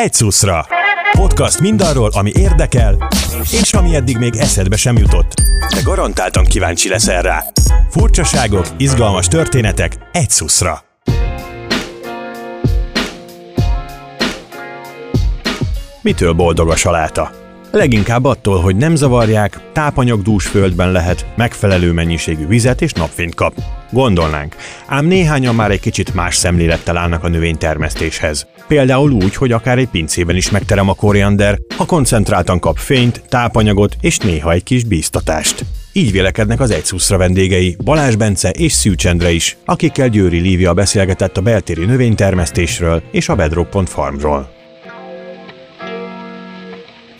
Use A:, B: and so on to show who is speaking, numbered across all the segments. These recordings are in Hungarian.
A: egy szuszra. Podcast mindarról, ami érdekel, és ami eddig még eszedbe sem jutott. De garantáltan kíváncsi leszel rá. Furcsaságok, izgalmas történetek egy szuszra. Mitől boldog a saláta? Leginkább attól, hogy nem zavarják, tápanyagdús földben lehet, megfelelő mennyiségű vizet és napfényt kap. Gondolnánk, ám néhányan már egy kicsit más szemlélettel állnak a növénytermesztéshez. Például úgy, hogy akár egy pincében is megterem a koriander, ha koncentráltan kap fényt, tápanyagot és néha egy kis bíztatást. Így vélekednek az egyszuszra vendégei, Balázs Bence és Szűcs Endre is, akikkel Győri Lívia beszélgetett a beltéri növénytermesztésről és a Bedrock.farmról.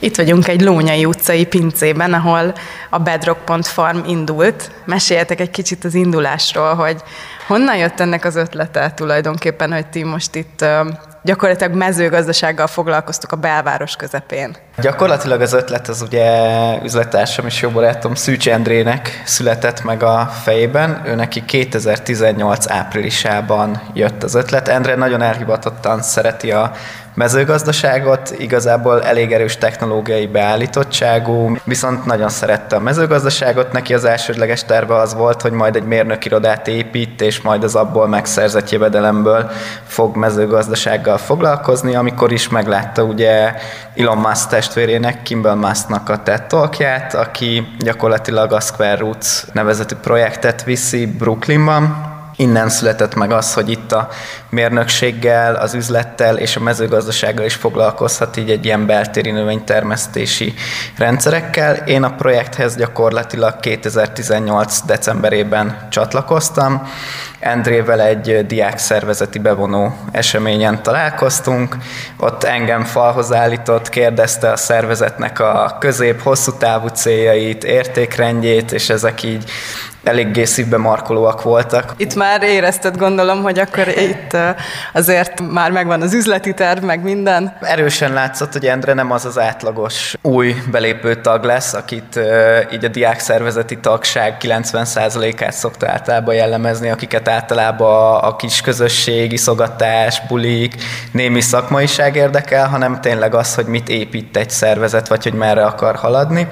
B: Itt vagyunk egy Lónyai utcai pincében, ahol a Bedrock.farm indult. Meséljetek egy kicsit az indulásról, hogy honnan jött ennek az ötlete tulajdonképpen, hogy ti most itt gyakorlatilag mezőgazdasággal foglalkoztuk a belváros közepén.
C: Gyakorlatilag az ötlet az ugye üzletársam és jó barátom Szűcs Endrének született meg a fejében. Ő neki 2018 áprilisában jött az ötlet. Endre nagyon elhivatottan szereti a mezőgazdaságot, igazából elég erős technológiai beállítottságú, viszont nagyon szerette a mezőgazdaságot, neki az elsődleges terve az volt, hogy majd egy mérnökirodát épít, és majd az abból megszerzett jövedelemből fog mezőgazdasággal foglalkozni, amikor is meglátta ugye Elon Musk testvérének, Kimball Musknak a TED Talkját, aki gyakorlatilag a Square Roots nevezetű projektet viszi Brooklynban, innen született meg az, hogy itt a mérnökséggel, az üzlettel és a mezőgazdasággal is foglalkozhat így egy ilyen beltéri növénytermesztési rendszerekkel. Én a projekthez gyakorlatilag 2018. decemberében csatlakoztam. Endrével egy diák szervezeti bevonó eseményen találkoztunk. Ott engem falhoz állított, kérdezte a szervezetnek a közép-hosszú távú céljait, értékrendjét, és ezek így eléggé szívbe markolóak voltak.
B: Itt már érezted gondolom, hogy akkor itt azért már megvan az üzleti terv, meg minden.
C: Erősen látszott, hogy Endre nem az az átlagos új belépő tag lesz, akit így a diák szervezeti tagság 90%-át szokta általában jellemezni, akiket általában a kis közösség, iszogatás, bulik, némi szakmaiság érdekel, hanem tényleg az, hogy mit épít egy szervezet, vagy hogy merre akar haladni.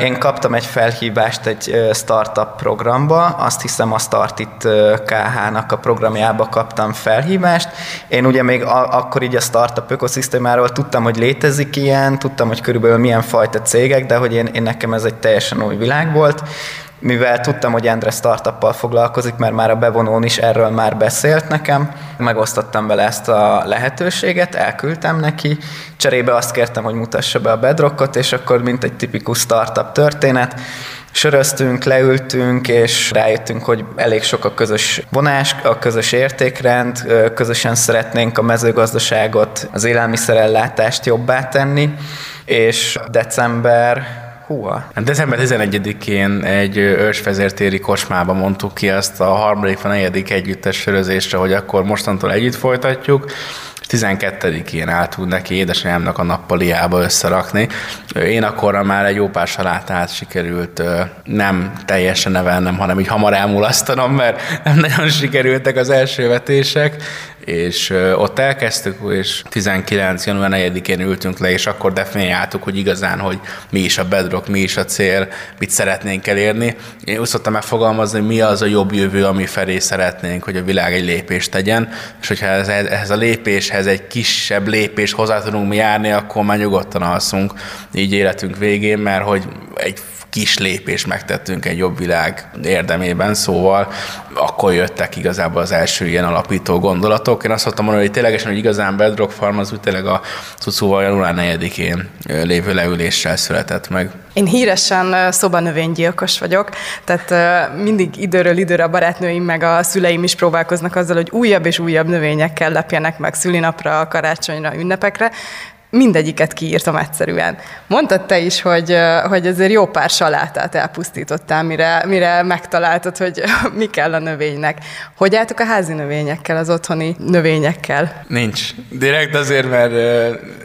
C: Én kaptam egy felhívást egy startup programba, azt hiszem a Startit KH-nak a programjába kaptam felhívást. Én ugye még akkor így a startup ökoszisztémáról tudtam, hogy létezik ilyen, tudtam, hogy körülbelül milyen fajta cégek, de hogy én, én nekem ez egy teljesen új világ volt mivel tudtam, hogy Endre startuppal foglalkozik, mert már a bevonón is erről már beszélt nekem, megosztottam vele ezt a lehetőséget, elküldtem neki, cserébe azt kértem, hogy mutassa be a bedrockot, és akkor mint egy tipikus startup történet, söröztünk, leültünk, és rájöttünk, hogy elég sok a közös vonás, a közös értékrend, közösen szeretnénk a mezőgazdaságot, az élelmiszerellátást jobbá tenni, és december Húha.
D: Hát december 11-én egy ősvezértéri kocsmába mondtuk ki azt a harmadik vagy negyedik együttes sörözésre, hogy akkor mostantól együtt folytatjuk, 12-én álltunk neki édesanyámnak a nappaliába összerakni. Én akkor már egy jó pár salátát sikerült nem teljesen nevelnem, hanem így hamar elmulasztanom, mert nem nagyon sikerültek az első vetések, és ott elkezdtük, és 19. január 4-én ültünk le, és akkor definiáltuk, hogy igazán, hogy mi is a bedrock, mi is a cél, mit szeretnénk elérni. Én úgy szoktam megfogalmazni, mi az a jobb jövő, ami felé szeretnénk, hogy a világ egy lépést tegyen, és hogyha ehhez a lépéshez egy kisebb lépés hozzá tudunk mi járni, akkor már nyugodtan alszunk így életünk végén, mert hogy egy kis lépést megtettünk egy jobb világ érdemében, szóval akkor jöttek igazából az első ilyen alapító gondolatok. Én azt szoktam mondani, hogy ténylegesen, hogy igazán Bedrock Farm az úgy tényleg a Cucúval január 4-én lévő leüléssel született meg.
B: Én híresen szobanövénygyilkos vagyok, tehát mindig időről időre a barátnőim meg a szüleim is próbálkoznak azzal, hogy újabb és újabb növényekkel lepjenek meg szülinapra, karácsonyra, ünnepekre, mindegyiket kiírtam egyszerűen. Mondtad te is, hogy, hogy ezért jó pár salátát elpusztítottál, mire, mire megtaláltad, hogy mi kell a növénynek. Hogy álltok a házi növényekkel, az otthoni növényekkel?
D: Nincs. Direkt azért, mert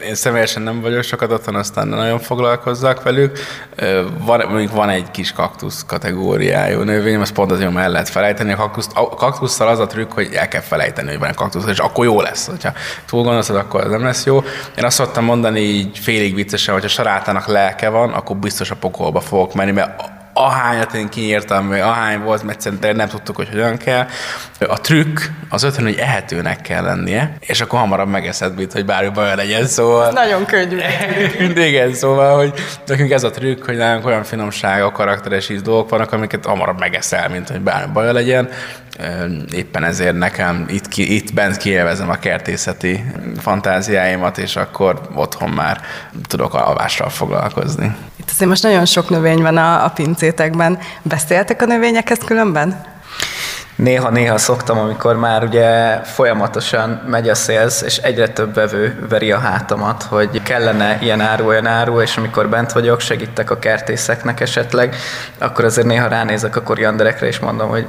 D: én személyesen nem vagyok sokat otthon, aztán nagyon foglalkozzak velük. Van, mondjuk van egy kis kaktusz kategóriájú növényem, azt pont azért el lehet felejteni. A, kaktuszt, a kaktusszal az a trükk, hogy el kell felejteni, hogy van kaktusz, és akkor jó lesz. Ha túl gondolod, akkor ez nem lesz jó. Én azt szoktam mondani így félig viccesen, hogy a sarátának lelke van, akkor biztos a pokolba fogok menni, mert ahányat én kiírtam, vagy ahány volt, mert szerintem nem tudtuk, hogy hogyan kell. A trükk az ötön, hogy ehetőnek kell lennie, és akkor hamarabb megeszed, mint hogy bármi baj legyen, szóval... Ez
B: nagyon könnyű.
D: Igen, szóval, hogy nekünk ez a trükk, hogy nálunk olyan finomságok, karakteres íz dolgok vannak, amiket hamarabb megeszel, mint hogy bármi baj legyen. Éppen ezért nekem itt, ki, itt bent kielvezem a kertészeti fantáziáimat, és akkor otthon már tudok alvással foglalkozni.
B: Itt azért most nagyon sok növény van a, a pincétekben. Beszéltek a növényekhez különben?
C: Néha-néha szoktam, amikor már ugye folyamatosan megy a szélsz, és egyre több vevő veri a hátamat, hogy kellene ilyen áru, olyan áru, és amikor bent vagyok, segítek a kertészeknek esetleg, akkor azért néha ránézek a korianderekre, és mondom, hogy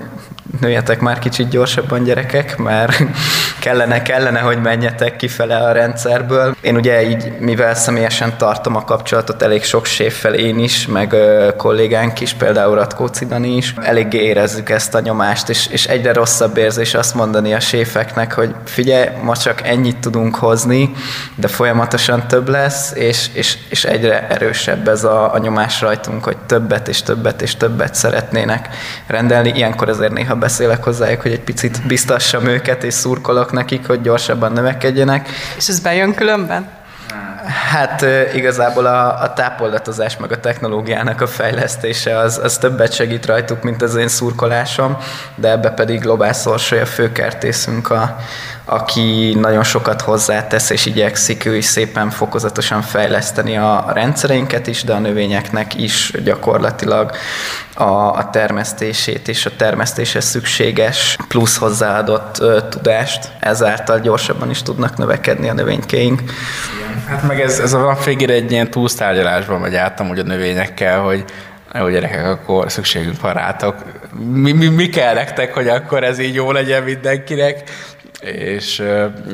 C: nőjetek már kicsit gyorsabban gyerekek, mert kellene, kellene, hogy menjetek kifele a rendszerből. Én ugye így, mivel személyesen tartom a kapcsolatot elég sok séffel én is, meg ö, kollégánk is, például Ratkóci Dani is, eléggé érezzük ezt a nyomást, és, és egyre rosszabb érzés azt mondani a séfeknek, hogy figyelj, ma csak ennyit tudunk hozni, de folyamatosan több lesz, és, és, és egyre erősebb ez a, a nyomás rajtunk, hogy többet és többet és többet szeretnének rendelni. Ilyenkor azért néha beszélek hozzájuk, hogy egy picit biztassam őket, és szurkolok nekik, hogy gyorsabban növekedjenek.
B: És ez bejön különben?
C: Hát igazából a, a tápoldatozás meg a technológiának a fejlesztése az, az többet segít rajtuk, mint az én szurkolásom, de ebbe pedig Globál Szorsai a főkertészünk, a, aki nagyon sokat hozzátesz, és igyekszik ő is szépen fokozatosan fejleszteni a rendszereinket is, de a növényeknek is gyakorlatilag a, a termesztését és a termesztéshez szükséges plusz hozzáadott ö, tudást, ezáltal gyorsabban is tudnak növekedni a növénykeink.
D: Hát meg ez, ez a nap végére egy ilyen túlsztárgyalásban megy át hogy a növényekkel, hogy jó gyerekek, akkor szükségünk van rátok. Mi, mi, mi kell nektek, hogy akkor ez így jó legyen mindenkinek? és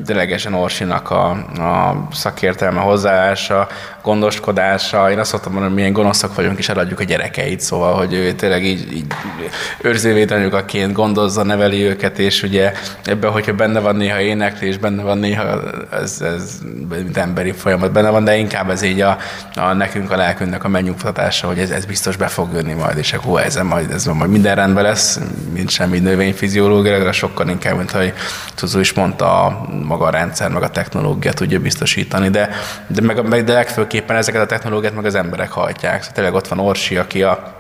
D: ténylegesen Orsinak a, a szakértelme, hozzáállása, gondoskodása, én azt szoktam mondani, hogy milyen gonoszak vagyunk, és eladjuk a gyerekeit, szóval, hogy ő tényleg így, így őrzővédanyukaként gondozza, neveli őket, és ugye ebben, hogyha benne van néha éneklés, benne van néha, ez, ez mint emberi folyamat benne van, de inkább ez így a, a nekünk, a lelkünknek a megnyugtatása, hogy ez, ez biztos be fog jönni majd, és akkor ez majd, ez majd minden rendben lesz, mint semmi növényfiziológiailag, sokkal inkább, mint hogy Tuzu is mondta, a maga a rendszer, meg a technológia tudja biztosítani, de, de, meg, meg de legfőképpen ezeket a technológiát meg az emberek hajtják. Szóval tényleg ott van Orsi, aki a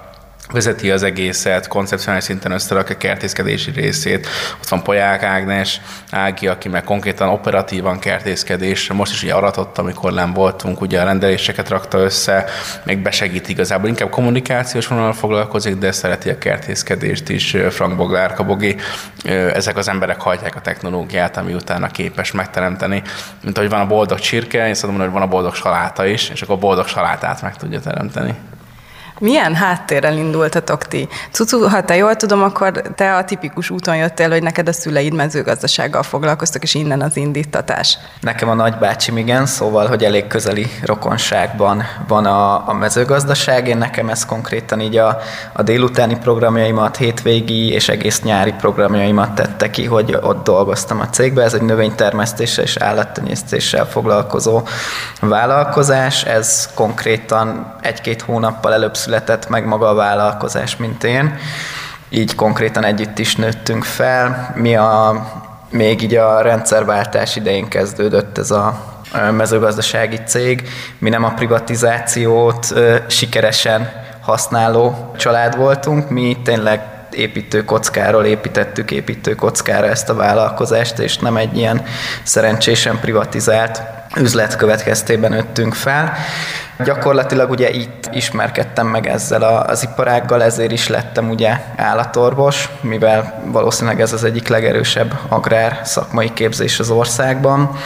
D: vezeti az egészet, koncepcionális szinten összerakja a kertészkedési részét. Ott van Poják Ágnes, Ági, aki meg konkrétan operatívan kertészkedés. Most is ugye aratott, amikor nem voltunk, ugye a rendeléseket rakta össze, még besegít igazából. Inkább kommunikációs vonal foglalkozik, de szereti a kertészkedést is. Frank Boglár, Kabogi. Ezek az emberek hajtják a technológiát, ami utána képes megteremteni. Mint ahogy van a boldog csirke, én szóval hogy van a boldog saláta is, és akkor a boldog salátát meg tudja teremteni.
B: Milyen háttérrel indultatok ti? Cucu, ha te jól tudom, akkor te a tipikus úton jöttél, hogy neked a szüleid mezőgazdasággal foglalkoztak, és innen az indítatás.
C: Nekem a nagybácsim igen, szóval, hogy elég közeli rokonságban van a, a mezőgazdaság. Én nekem ez konkrétan így a, a délutáni programjaimat, hétvégi és egész nyári programjaimat tette ki, hogy ott dolgoztam a cégbe. Ez egy növénytermesztéssel és állattenyésztéssel foglalkozó vállalkozás. Ez konkrétan egy-két hónappal előbb született meg maga a vállalkozás, mint én. Így konkrétan együtt is nőttünk fel. Mi a, még így a rendszerváltás idején kezdődött ez a mezőgazdasági cég. Mi nem a privatizációt sikeresen használó család voltunk, mi tényleg építőkockáról építettük építőkockára ezt a vállalkozást, és nem egy ilyen szerencsésen privatizált üzlet következtében nőttünk fel. Gyakorlatilag ugye itt ismerkedtem meg ezzel az iparággal, ezért is lettem ugye állatorvos, mivel valószínűleg ez az egyik legerősebb agrár szakmai képzés az országban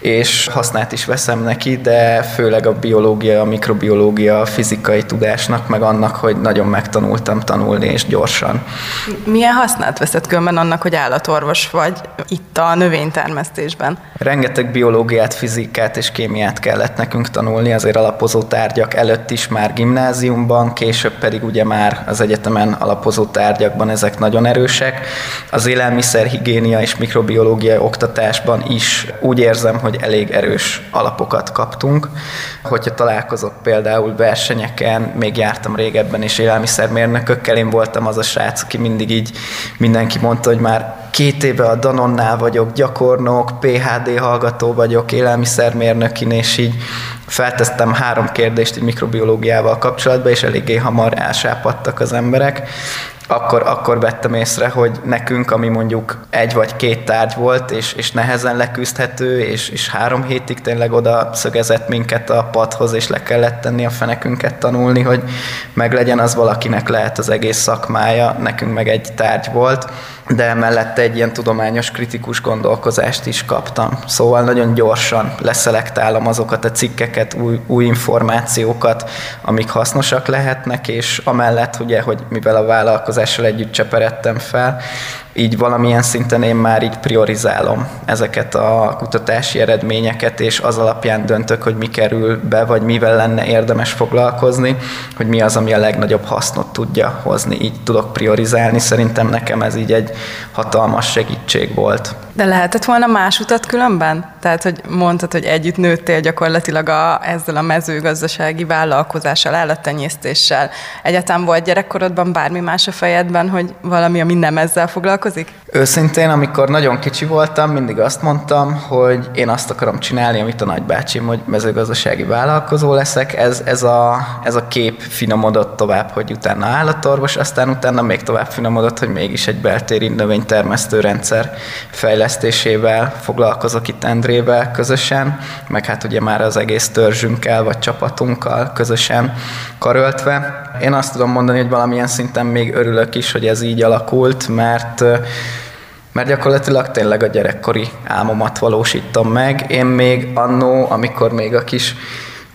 C: és hasznát is veszem neki, de főleg a biológia, a mikrobiológia, a fizikai tudásnak, meg annak, hogy nagyon megtanultam tanulni, és gyorsan.
B: Milyen hasznát veszed különben annak, hogy állatorvos vagy itt a növénytermesztésben?
C: Rengeteg biológiát, fizikát és kémiát kellett nekünk tanulni, azért alapozó tárgyak előtt is már gimnáziumban, később pedig ugye már az egyetemen alapozó tárgyakban ezek nagyon erősek. Az élelmiszerhigiénia és mikrobiológia oktatásban is úgy érzem, hogy elég erős alapokat kaptunk. Hogyha találkozok például versenyeken, még jártam régebben is élelmiszermérnökökkel, én voltam az a srác, aki mindig így mindenki mondta, hogy már két éve a Danonnál vagyok gyakornok, PHD hallgató vagyok, élelmiszermérnökin, és így feltesztem három kérdést egy mikrobiológiával kapcsolatban, és eléggé hamar elsápadtak az emberek akkor, akkor vettem észre, hogy nekünk, ami mondjuk egy vagy két tárgy volt, és, és nehezen leküzdhető, és, és három hétig tényleg oda szögezett minket a padhoz, és le kellett tenni a fenekünket tanulni, hogy meglegyen az valakinek lehet az egész szakmája, nekünk meg egy tárgy volt, de mellette egy ilyen tudományos, kritikus gondolkozást is kaptam. Szóval nagyon gyorsan leszelektálom azokat a cikkeket, új, új információkat, amik hasznosak lehetnek, és amellett ugye, hogy mivel a vállalkozással együtt cseperedtem fel, így valamilyen szinten én már így priorizálom ezeket a kutatási eredményeket, és az alapján döntök, hogy mi kerül be, vagy mivel lenne érdemes foglalkozni, hogy mi az, ami a legnagyobb hasznot tudja hozni. Így tudok priorizálni, szerintem nekem ez így egy hatalmas segítség volt.
B: De lehetett volna más utat különben? Tehát, hogy mondtad, hogy együtt nőttél gyakorlatilag a, ezzel a mezőgazdasági vállalkozással, állattenyésztéssel. Egyáltalán volt gyerekkorodban bármi más a fejedben, hogy valami, ami nem ezzel foglalkozik?
C: Őszintén, amikor nagyon kicsi voltam, mindig azt mondtam, hogy én azt akarom csinálni, amit a nagybácsim, hogy mezőgazdasági vállalkozó leszek. Ez, ez, a, ez a kép finomodott tovább, hogy utána állatorvos, aztán utána még tovább finomodott, hogy mégis egy beltéri növénytermesztő rendszer fejlesztésével foglalkozok itt Endrével közösen, meg hát ugye már az egész törzsünkkel vagy csapatunkkal közösen karöltve. Én azt tudom mondani, hogy valamilyen szinten még örülök is, hogy ez így alakult, mert mert gyakorlatilag tényleg a gyerekkori álmomat valósítom meg. Én még annó, amikor még a kis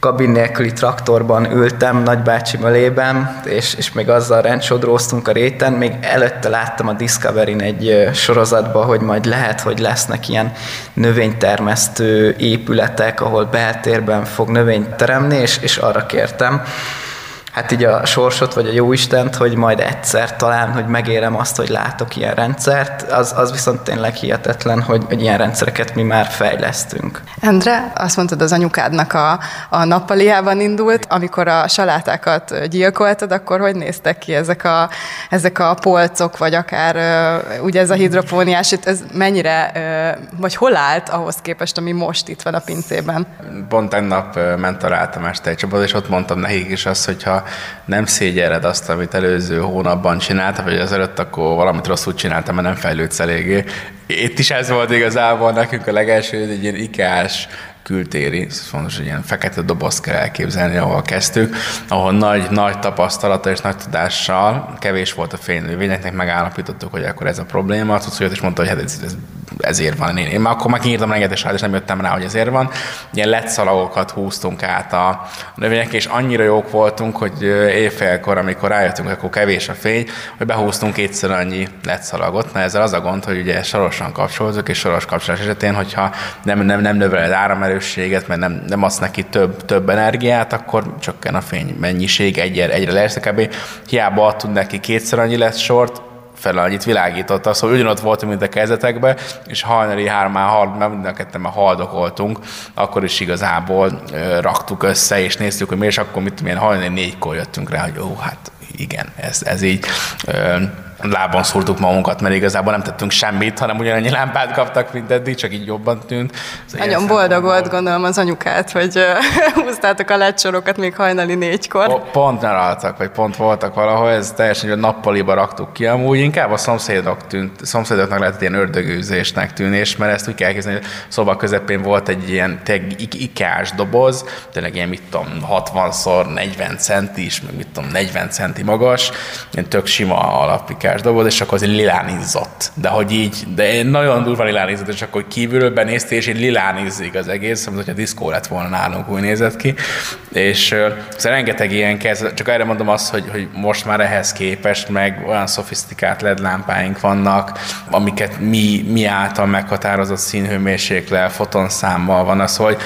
C: kabin nélküli traktorban ültem nagybácsi mölében, és, és még azzal rendsodróztunk a réten, még előtte láttam a Discovery-n egy sorozatban, hogy majd lehet, hogy lesznek ilyen növénytermesztő épületek, ahol beltérben fog növényt teremni, és, és arra kértem, hát így a sorsot, vagy a jóistent, hogy majd egyszer talán, hogy megérem azt, hogy látok ilyen rendszert, az, az viszont tényleg hihetetlen, hogy, hogy ilyen rendszereket mi már fejlesztünk.
B: Endre, azt mondtad, az anyukádnak a, a nappaliában indult, amikor a salátákat gyilkoltad, akkor hogy néztek ki ezek a, ezek a polcok, vagy akár ugye ez a hidropóniás, ez mennyire, vagy hol állt ahhoz képest, ami most itt van a pincében?
D: Pont tegnap ment a csapat, és ott mondtam nekik is azt, hogyha nem szégyeled azt, amit előző hónapban csináltam, vagy az előtt, akkor valamit rosszul csináltam, mert nem fejlődsz eléggé. Itt is ez volt igazából nekünk a legelső, egy ilyen ikás kültéri, ez fontos, hogy ilyen fekete dobozt kell elképzelni, ahol kezdtük, ahol nagy, nagy tapasztalata és nagy tudással, kevés volt a fénynövényeknek, megállapítottuk, hogy akkor ez a probléma. Tudsz, is mondta, hogy hát ez, ez ezért van. Én, én már akkor már kinyírtam rengeteg és nem jöttem rá, hogy ezért van. Ilyen letszalagokat húztunk át a növények, és annyira jók voltunk, hogy éjfélkor, amikor rájöttünk, akkor kevés a fény, hogy behúztunk kétszer annyi letszalagot. Na ezzel az a gond, hogy ugye sorosan kapcsolódunk, és soros kapcsolás esetén, hogyha nem, nem, nem növeled áramerősséget, mert nem, nem adsz neki több, több energiát, akkor csökken a fény mennyiség, egyre, egyre lesz, kb. Hiába adtunk neki kétszer annyi lesz sort, fel annyit világította, szóval ugyanott voltunk, mint a kezdetekben, és hajnali hármán, hal, mind a ketten már haldokoltunk, akkor is igazából raktuk össze, és néztük, hogy mi, és akkor mit milyen hajnali négykor jöttünk rá, hogy ó, hát igen, ez, ez így lábon szúrtuk magunkat, mert igazából nem tettünk semmit, hanem ugyanannyi lámpát kaptak, mint eddig, csak így jobban tűnt.
B: Nagyon boldog volt, gondolom az anyukát, hogy húztátok a lecsorokat még hajnali négykor.
D: Pont nyaraltak, vagy pont voltak valahol, ez teljesen hogy a nappaliba raktuk ki, amúgy inkább a szomszédok tűnt, szomszédoknak lehetett ilyen ördögűzésnek tűnés, mert ezt úgy kell elképzelni, hogy szoba közepén volt egy ilyen ikás doboz, tényleg ilyen, mit tudom, 60-szor 40 centis, meg mit tudom, 40 centi magas, ilyen tök sima alapikás üveges doboz, és akkor az lilánizott. De hogy így, de nagyon durva lilánizott, és akkor kívülről benéztél, és így lilánizzik az egész, mint hogyha diszkó lett volna nálunk, úgy nézett ki. És szóval rengeteg ilyen kezd, csak erre mondom azt, hogy, hogy most már ehhez képest meg olyan szofisztikált LED lámpáink vannak, amiket mi, mi által meghatározott színhőmérséklet, fotonszámmal van az, hogy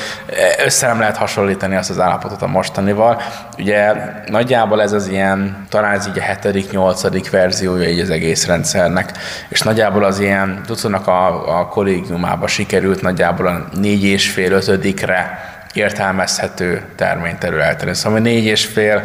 D: össze nem lehet hasonlítani azt az állapotot a mostanival. Ugye nagyjából ez az ilyen, talán ez így a hetedik, nyolcadik verziója így az egész rendszernek, és nagyjából az ilyen, tudszónak a, a kollégiumába sikerült nagyjából a négy és fél, ötödikre értelmezhető terményterületen. Szóval négy és fél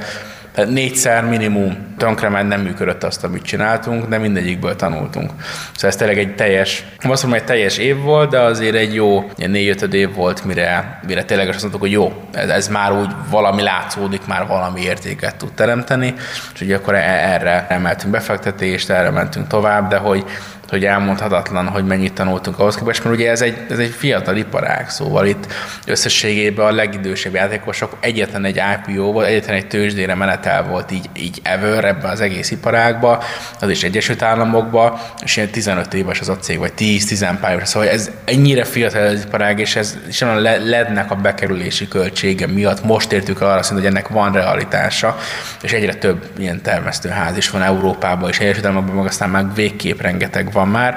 D: tehát négyszer minimum tönkrement nem működött azt, amit csináltunk, de mindegyikből tanultunk. Szóval ez tényleg egy teljes, azt mondom, egy teljes év volt, de azért egy jó ilyen négy év volt, mire, mire tényleg azt mondtuk, hogy jó, ez, ez már úgy valami látszódik, már valami értéket tud teremteni, és ugye akkor e- erre emeltünk befektetést, erre mentünk tovább, de hogy hogy elmondhatatlan, hogy mennyit tanultunk ahhoz képest, mert ugye ez egy, ez egy fiatal iparág, szóval itt összességében a legidősebb játékosok egyetlen egy IPO volt, egyetlen egy tőzsdére menetel volt így, így ever ebben az egész iparágban, az is Egyesült Államokban, és ilyen 15 éves az a cég, vagy 10-10 éves, szóval ez ennyire fiatal az iparág, és ez is a lednek a bekerülési költsége miatt most értük arra szint, hogy ennek van realitása, és egyre több ilyen termesztőház is van Európában, és Egyesült Államokban, meg aztán már végképp rengeteg van van már.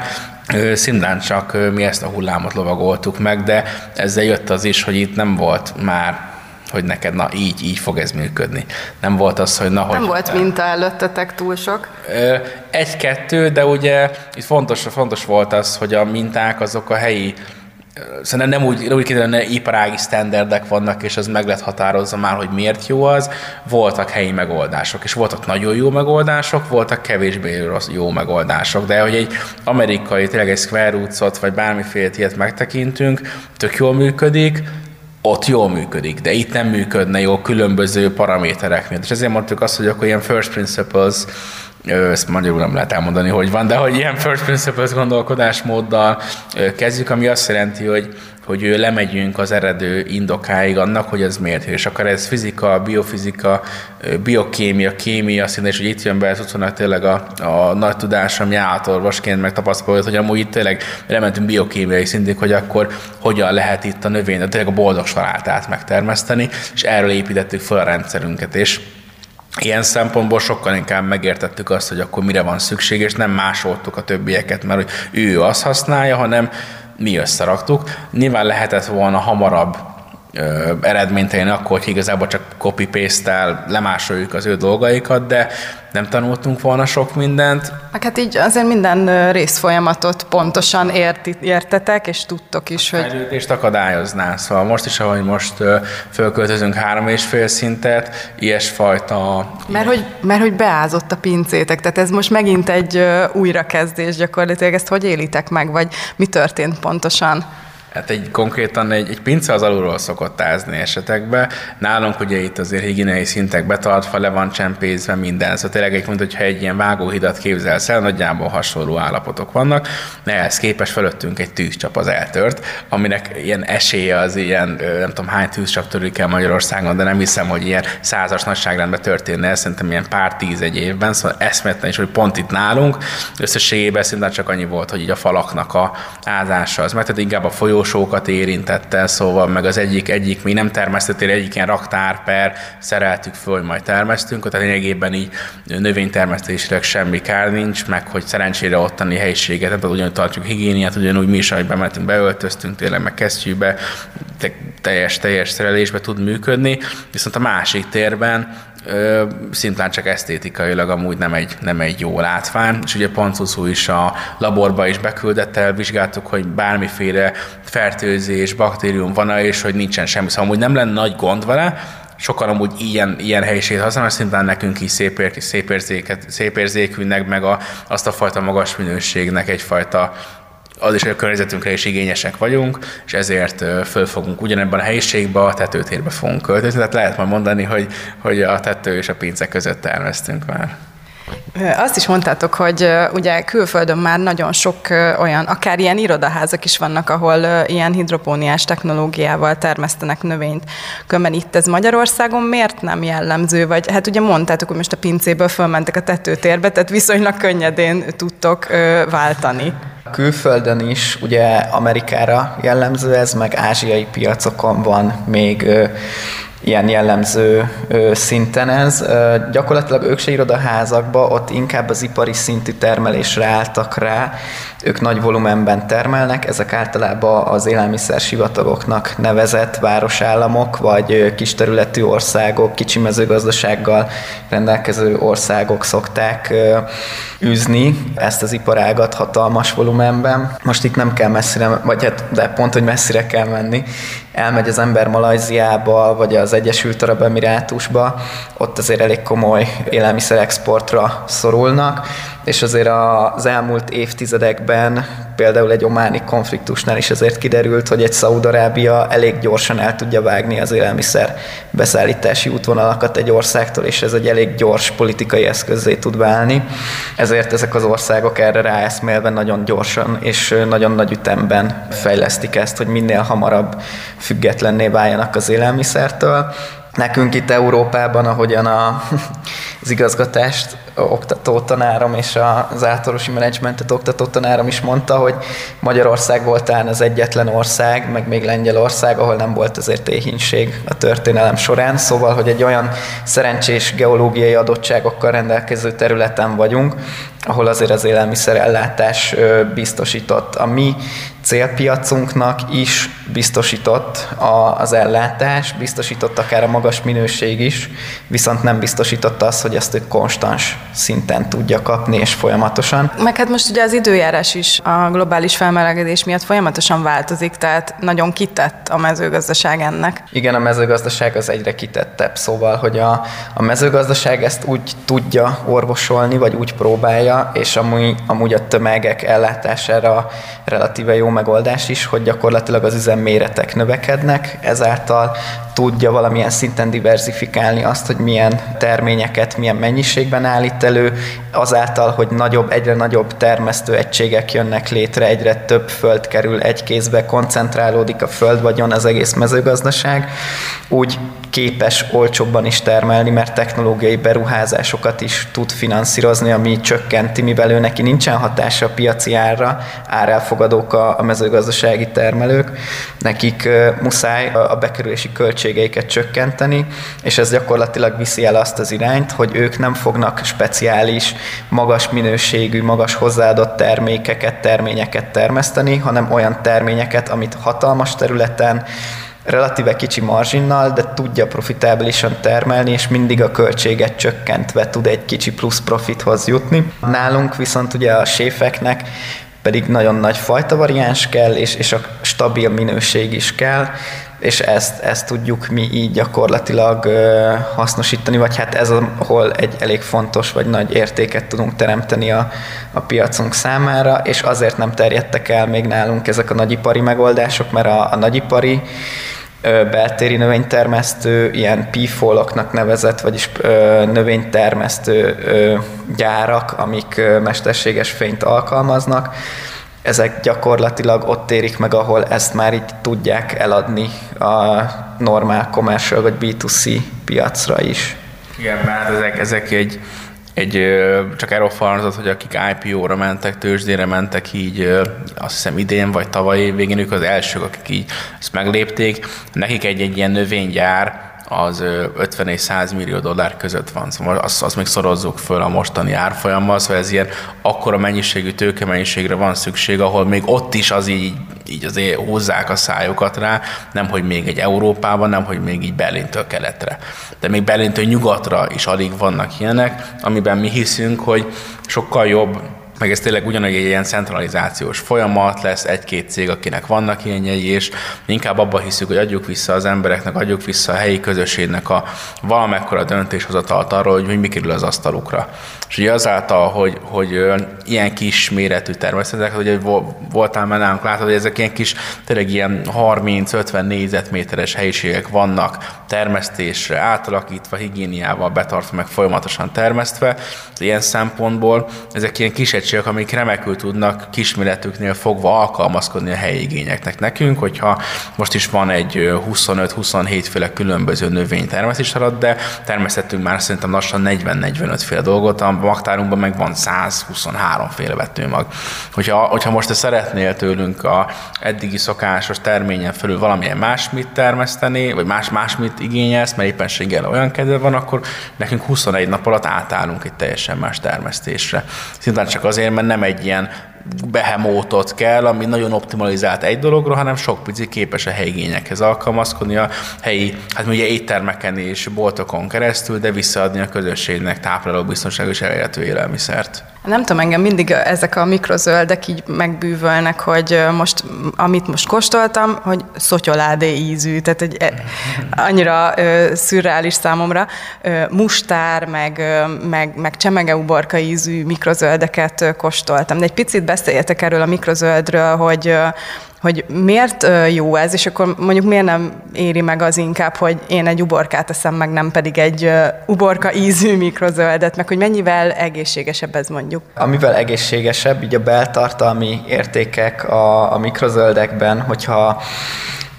D: Szimplán csak mi ezt a hullámot lovagoltuk meg, de ezzel jött az is, hogy itt nem volt már hogy neked na így, így fog ez működni. Nem volt az, hogy na,
B: hogy...
D: Nem
B: volt minta előttetek túl sok?
D: Egy-kettő, de ugye itt fontos, fontos volt az, hogy a minták azok a helyi Szerintem nem úgy, úgy hogy iparági standardek vannak, és ez meg lett határozza már, hogy miért jó az. Voltak helyi megoldások, és voltak nagyon jó megoldások, voltak kevésbé jó megoldások, de hogy egy amerikai, tényleg egy Square Roots-ot, vagy bármiféle ilyet megtekintünk, tök jól működik, ott jól működik, de itt nem működne jó különböző paraméterek miatt. És ezért mondtuk azt, hogy akkor ilyen first principles ezt magyarul nem lehet elmondani, hogy van, de hogy ilyen first principles gondolkodásmóddal kezdjük, ami azt jelenti, hogy hogy lemegyünk az eredő indokáig annak, hogy ez miért. És akkor ez fizika, biofizika, biokémia, kémia, szinte, és hogy itt jön be tudnak tényleg a, a nagy tudás, ami állatorvosként megtapasztalt, hogy amúgy itt tényleg lementünk biokémiai szintig, hogy akkor hogyan lehet itt a növény, tényleg a boldog salátát megtermeszteni, és erről építettük fel a rendszerünket. És Ilyen szempontból sokkal inkább megértettük azt, hogy akkor mire van szükség, és nem másoltuk a többieket, mert hogy ő azt használja, hanem mi összeraktuk. Nyilván lehetett volna hamarabb eredményt elérni akkor, hogy igazából csak copy-paste-tel lemásoljuk az ő dolgaikat, de nem tanultunk volna sok mindent.
B: Meg hát így azért minden részfolyamatot pontosan érti, értetek, és tudtok is,
D: a
B: hogy...
D: Fejlődést akadályozná. Szóval most is, ahogy most fölköltözünk három és fél szintet, ilyesfajta...
B: Mert hogy, mert hogy beázott a pincétek, tehát ez most megint egy újrakezdés gyakorlatilag. Ezt hogy élitek meg, vagy mi történt pontosan?
D: Hát egy konkrétan egy, egy pince az alulról szokott ázni esetekben. Nálunk ugye itt azért higiéniai szintek betartva, le van csempészve minden. Szóval tényleg egy, hogyha egy ilyen vágóhidat képzelsz el, nagyjából hasonló állapotok vannak. Ehhez képest fölöttünk egy tűzcsap az eltört, aminek ilyen esélye az ilyen, nem tudom hány tűzcsap törik el Magyarországon, de nem hiszem, hogy ilyen százas nagyságrendben történne szerintem ilyen pár tíz egy évben, szóval eszmetlen is, hogy pont itt nálunk összességében szinte csak annyi volt, hogy így a falaknak a ázása az, mert inkább a folyó folyosókat érintette, szóval meg az egyik, egyik még nem termesztettél, egyik ilyen raktár per szereltük föl, majd termesztünk, tehát lényegében így növénytermesztésre semmi kár nincs, meg hogy szerencsére ottani helyiséget, tehát ugyanúgy tartjuk higiéniát, ugyanúgy mi is, ahogy bementünk, beöltöztünk, tényleg meg kesztyűbe, teljes, teljes szerelésbe tud működni, viszont a másik térben szintán csak esztétikailag amúgy nem egy, nem egy jó látvány, és ugye Pancuszú is a laborba is beküldett el, vizsgáltuk, hogy bármiféle fertőzés, baktérium van-e, és hogy nincsen semmi, szóval amúgy nem lenne nagy gond vele, sokan amúgy ilyen, ilyen helyiséget használnak, szintén nekünk is szép, ér, szép, érzéket, szép érzékűnek, meg a, azt a fajta magas minőségnek egyfajta az is, hogy a környezetünkre is igényesek vagyunk, és ezért föl fogunk ugyanebben a helyiségben a tetőtérbe fogunk költözni. Tehát lehet majd mondani, hogy, hogy a tető és a pince között terveztünk már.
B: Azt is mondtátok, hogy ugye külföldön már nagyon sok olyan, akár ilyen irodaházak is vannak, ahol ilyen hidropóniás technológiával termesztenek növényt. Különben itt ez Magyarországon miért nem jellemző? Vagy hát ugye mondtátok, hogy most a pincéből fölmentek a tetőtérbe, tehát viszonylag könnyedén tudtok váltani.
C: Külföldön is, ugye Amerikára jellemző ez, meg ázsiai piacokon van még ilyen jellemző szinten ez. Gyakorlatilag ők se irodaházakba, ott inkább az ipari szintű termelésre álltak rá, ők nagy volumenben termelnek, ezek általában az élelmiszer sivatagoknak nevezett városállamok, vagy kis területű országok, kicsi mezőgazdasággal rendelkező országok szokták űzni ezt az iparágat hatalmas volumenben. Most itt nem kell messzire, vagy hát, de pont, hogy messzire kell menni. Elmegy az ember Malajziába, vagy az Egyesült Arab Emirátusba, ott azért elég komoly élelmiszerexportra szorulnak, és azért az elmúlt évtizedekben például egy ománi konfliktusnál is azért kiderült, hogy egy Szaudarábia elég gyorsan el tudja vágni az élelmiszer beszállítási útvonalakat egy országtól, és ez egy elég gyors politikai eszközé tud válni. Ezért ezek az országok erre ráeszmélve nagyon gyorsan és nagyon nagy ütemben fejlesztik ezt, hogy minél hamarabb függetlenné váljanak az élelmiszertől. Nekünk itt Európában, ahogyan a, az igazgatást oktató tanárom és az általánosi menedzsmentet oktató tanárom is mondta, hogy Magyarország volt az egyetlen ország, meg még Lengyelország, ahol nem volt azért éhínség a történelem során, szóval, hogy egy olyan szerencsés geológiai adottságokkal rendelkező területen vagyunk, ahol azért az élelmiszerellátás biztosított. A mi célpiacunknak is biztosított az ellátás, biztosított akár a magas minőség is, viszont nem biztosított az, hogy ezt ők konstans szinten tudja kapni, és folyamatosan.
B: Meg hát most ugye az időjárás is a globális felmelegedés miatt folyamatosan változik, tehát nagyon kitett a mezőgazdaság ennek.
C: Igen, a mezőgazdaság az egyre kitettebb, szóval, hogy a, a mezőgazdaság ezt úgy tudja orvosolni, vagy úgy próbálja, és amúgy, amúgy a tömegek ellátására relatíve jó megoldás is, hogy gyakorlatilag az üzemméretek növekednek, ezáltal tudja valamilyen szinten diversifikálni azt, hogy milyen terményeket, milyen mennyiségben állít elő, azáltal, hogy nagyobb, egyre nagyobb termesztő egységek jönnek létre, egyre több föld kerül egy kézbe, koncentrálódik a földvagyon, az egész mezőgazdaság, úgy képes olcsóbban is termelni, mert technológiai beruházásokat is tud finanszírozni, ami csökkenti, mivel ő neki nincsen hatása a piaci árra, árelfogadók a, a mezőgazdasági termelők, nekik muszáj a bekerülési költségeiket csökkenteni, és ez gyakorlatilag viszi el azt az irányt, hogy ők nem fognak speciális, magas minőségű, magas hozzáadott termékeket, terményeket termeszteni, hanem olyan terményeket, amit hatalmas területen, relatíve kicsi marzsinnal, de tudja profitábilisan termelni, és mindig a költséget csökkentve tud egy kicsi plusz profithoz jutni. Nálunk viszont ugye a séfeknek pedig nagyon nagy fajta variáns kell, és, és a stabil minőség is kell, és ezt, ezt tudjuk mi így gyakorlatilag hasznosítani, vagy hát ez, ahol egy elég fontos vagy nagy értéket tudunk teremteni a, a piacunk számára, és azért nem terjedtek el még nálunk ezek a nagyipari megoldások, mert a, a nagyipari beltéri növénytermesztő, ilyen pífoloknak nevezett, vagyis növénytermesztő gyárak, amik mesterséges fényt alkalmaznak, ezek gyakorlatilag ott érik meg, ahol ezt már így tudják eladni a normál commercial vagy B2C piacra is.
D: Igen, mert ezek, ezek egy egy, csak falanozott, hogy akik IPO-ra mentek, tőzsdére mentek így, azt hiszem idén vagy tavaly végén ők az elsők, akik így ezt meglépték. Nekik egy-egy ilyen növénygyár, az 50 és 100 millió dollár között van. Szóval azt, azt még szorozzuk föl a mostani árfolyammal, szóval ez ilyen akkora mennyiségű tőkemennyiségre van szükség, ahol még ott is az így, így azért húzzák a szájukat rá, nem hogy még egy Európában, nem hogy még így Berlintől keletre. De még Berlintől nyugatra is alig vannak ilyenek, amiben mi hiszünk, hogy sokkal jobb meg ez tényleg ugyanúgy egy ilyen centralizációs folyamat, lesz egy-két cég, akinek vannak ilyenjei, és inkább abban hiszük, hogy adjuk vissza az embereknek, adjuk vissza a helyi közösségnek a valamekkora döntéshozatalt arról, hogy, mi kerül az asztalukra. És ugye azáltal, hogy, hogy ilyen kis méretű természetek, hogy voltál már nálunk, látod, hogy ezek ilyen kis, tényleg ilyen 30-50 négyzetméteres helyiségek vannak termesztésre, átalakítva, higiéniával betartva, meg folyamatosan termesztve. Ilyen szempontból ezek ilyen kis egységek, amik remekül tudnak kisméretüknél fogva alkalmazkodni a helyi igényeknek. Nekünk, hogyha most is van egy 25-27 féle különböző növény termesztés alatt, de termesztettünk már szerintem lassan 40-45 féle dolgot, magtárunkban meg van 123 féle vetőmag. Hogyha, hogyha most te szeretnél tőlünk a eddigi szokásos terményen felül valamilyen másmit termeszteni, vagy más másmit igényelsz, mert éppenséggel olyan kedve van, akkor nekünk 21 nap alatt átállunk egy teljesen más termesztésre. Szintén csak azért, mert nem egy ilyen behemótot kell, ami nagyon optimalizált egy dologra, hanem sok pici képes a helyi igényekhez alkalmazkodni, a helyi, hát ugye éttermeken és boltokon keresztül, de visszaadni a közösségnek tápláló biztonságos elérhető élelmiszert.
B: Nem tudom, engem mindig ezek a mikrozöldek így megbűvölnek, hogy most, amit most kóstoltam, hogy szotyoládé ízű, tehát egy, e, annyira ö, szürreális számomra. Ö, mustár, meg, meg, meg csemegeuborka ízű mikrozöldeket kóstoltam. De egy picit beszéljetek erről a mikrozöldről, hogy hogy miért jó ez, és akkor mondjuk miért nem éri meg az inkább, hogy én egy uborkát eszem meg, nem pedig egy uborka ízű mikrozöldet, meg hogy mennyivel egészségesebb ez mondjuk.
C: Amivel egészségesebb, így a beltartalmi értékek a, a mikrozöldekben, hogyha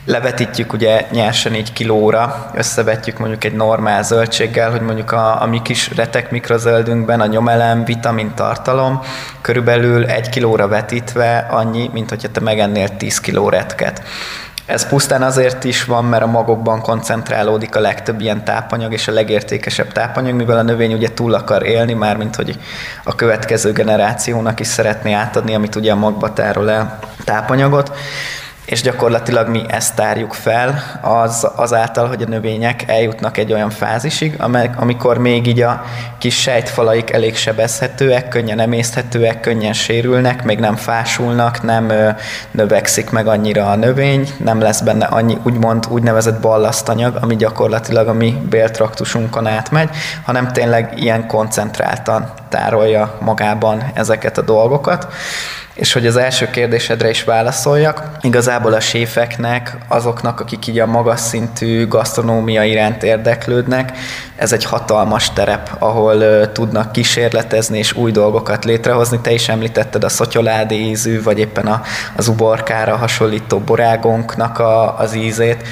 C: levetítjük ugye nyersen így kilóra, összevetjük mondjuk egy normál zöldséggel, hogy mondjuk a, a mi kis retek mikrozöldünkben a nyomelem, vitamin tartalom körülbelül egy kilóra vetítve annyi, mint hogyha te megennél 10 kiló retket. Ez pusztán azért is van, mert a magokban koncentrálódik a legtöbb ilyen tápanyag, és a legértékesebb tápanyag, mivel a növény ugye túl akar élni, már mint hogy a következő generációnak is szeretné átadni, amit ugye a magba tárol el tápanyagot és gyakorlatilag mi ezt tárjuk fel az, azáltal, hogy a növények eljutnak egy olyan fázisig, amikor még így a kis sejtfalaik elég sebezhetőek, könnyen emészthetőek, könnyen sérülnek, még nem fásulnak, nem ö, növekszik meg annyira a növény, nem lesz benne annyi úgymond úgynevezett ballasztanyag, ami gyakorlatilag a mi béltraktusunkon átmegy, hanem tényleg ilyen koncentráltan tárolja magában ezeket a dolgokat. És hogy az első kérdésedre is válaszoljak, igazából a séfeknek, azoknak, akik így a magas szintű gasztronómia iránt érdeklődnek, ez egy hatalmas terep, ahol uh, tudnak kísérletezni és új dolgokat létrehozni. Te is említetted a szotyoládi ízű, vagy éppen a, az uborkára hasonlító borágonknak a, az ízét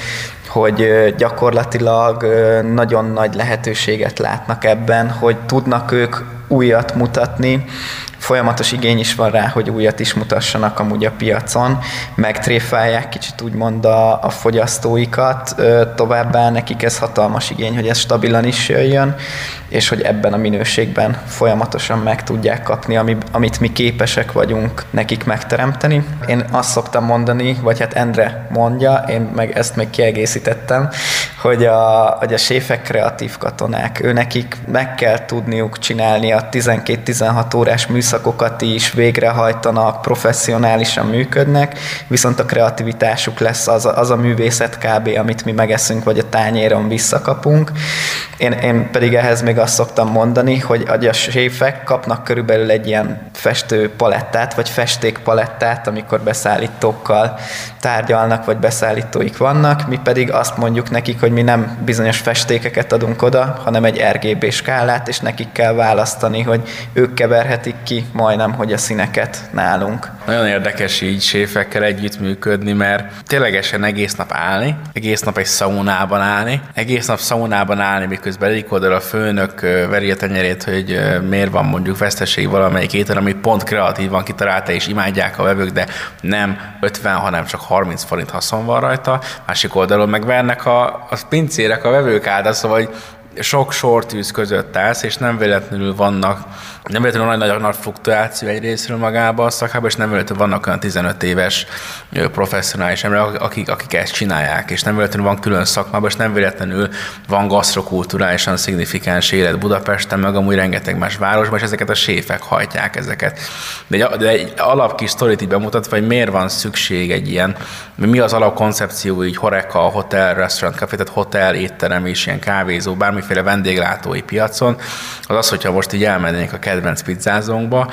C: hogy gyakorlatilag nagyon nagy lehetőséget látnak ebben, hogy tudnak ők újat mutatni, folyamatos igény is van rá, hogy újat is mutassanak amúgy a piacon, megtréfálják kicsit úgymond a, a fogyasztóikat, továbbá nekik ez hatalmas igény, hogy ez stabilan is jöjjön, és hogy ebben a minőségben folyamatosan meg tudják kapni, amit mi képesek vagyunk nekik megteremteni. Én azt szoktam mondani, vagy hát Endre mondja, én meg ezt még kiegészítettem, hogy a, hogy a séfek kreatív katonák, ő nekik meg kell tudniuk csinálni a 12-16 órás műszakokat is végrehajtanak, professzionálisan működnek, viszont a kreativitásuk lesz az a, az a művészet kb., amit mi megeszünk, vagy a tányéron visszakapunk. Én, én pedig ehhez még azt szoktam mondani, hogy a séfek kapnak körülbelül egy ilyen festő palettát, vagy festék palettát, amikor beszállítókkal tárgyalnak, vagy beszállítóik vannak, mi pedig azt mondjuk nekik, hogy mi nem bizonyos festékeket adunk oda, hanem egy RGB skálát, és nekik kell választani, hogy ők keverhetik ki majdnem, hogy a színeket nálunk.
D: Nagyon érdekes így séfekkel együttműködni, mert ténylegesen egész nap állni, egész nap egy szaunában állni, egész nap szaunában állni, miközben egyik oldal a főnök veri a tenyerét, hogy miért van mondjuk veszteség valamelyik étel, ami pont kreatívan kitalálta és imádják a vevők, de nem 50, hanem csak 30 forint haszon van rajta. Másik oldalon megvernek a, a pincérek, a vevők által, szóval hogy sok sortűz között állsz, és nem véletlenül vannak, nem véletlenül nagy, nagy, nagy fluktuáció egy részről magába a szakában, és nem véletlenül vannak olyan 15 éves professzionális emberek, akik, akik ezt csinálják, és nem véletlenül van külön szakmában, és nem véletlenül van gasztrokulturálisan szignifikáns élet Budapesten, meg amúgy rengeteg más városban, és ezeket a séfek hajtják ezeket. De egy, de egy alap kis sztorit így bemutatva, hogy miért van szükség egy ilyen, mi az alapkoncepció, így horeka, hotel, restaurant, café, tehát hotel, étterem és ilyen kávézó, bármiféle vendéglátói piacon, az az, hogyha most így elmennénk a kedvenc pizzázónkba,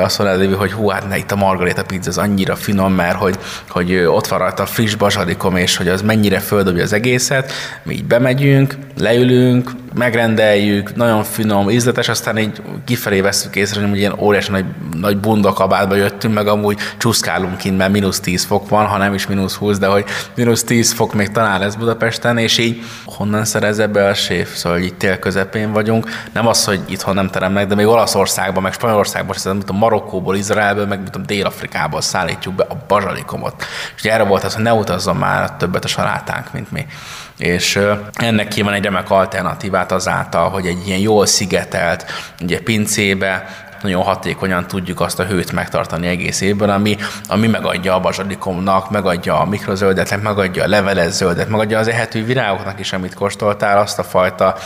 D: azt mondaná, hogy hú, hát ne, itt a margarita pizza az annyira finom, mert hogy, hogy ott van rajta a friss bazsadikom, és hogy az mennyire földobja az egészet, mi így bemegyünk, leülünk, megrendeljük, nagyon finom, ízletes, aztán így kifelé veszük észre, hogy ilyen óriási nagy, nagy bundakabátba jöttünk, meg amúgy csúszkálunk kint, mert mínusz 10 fok van, ha nem is mínusz 20, de hogy mínusz 10 fok még talán lesz Budapesten, és így honnan szerez ebbe a séf? Szóval itt tél közepén vagyunk. Nem az, hogy itthon nem teremnek, de még Olaszországban, meg Spanyolországban, mint a Marokkóból, Izraelből, meg mint a Dél-Afrikából szállítjuk be a bazsalikomot. És erre volt az, hogy ne utazzon már többet a salátánk, mint mi és ennek ki van egy remek alternatívát azáltal, hogy egy ilyen jól szigetelt, ugye pincébe, nagyon hatékonyan tudjuk azt a hőt megtartani egész évben, ami, ami megadja a bazsadikomnak, megadja a mikrozöldetnek, megadja a leveles zöldet, megadja az ehető virágoknak is, amit kóstoltál, azt a fajta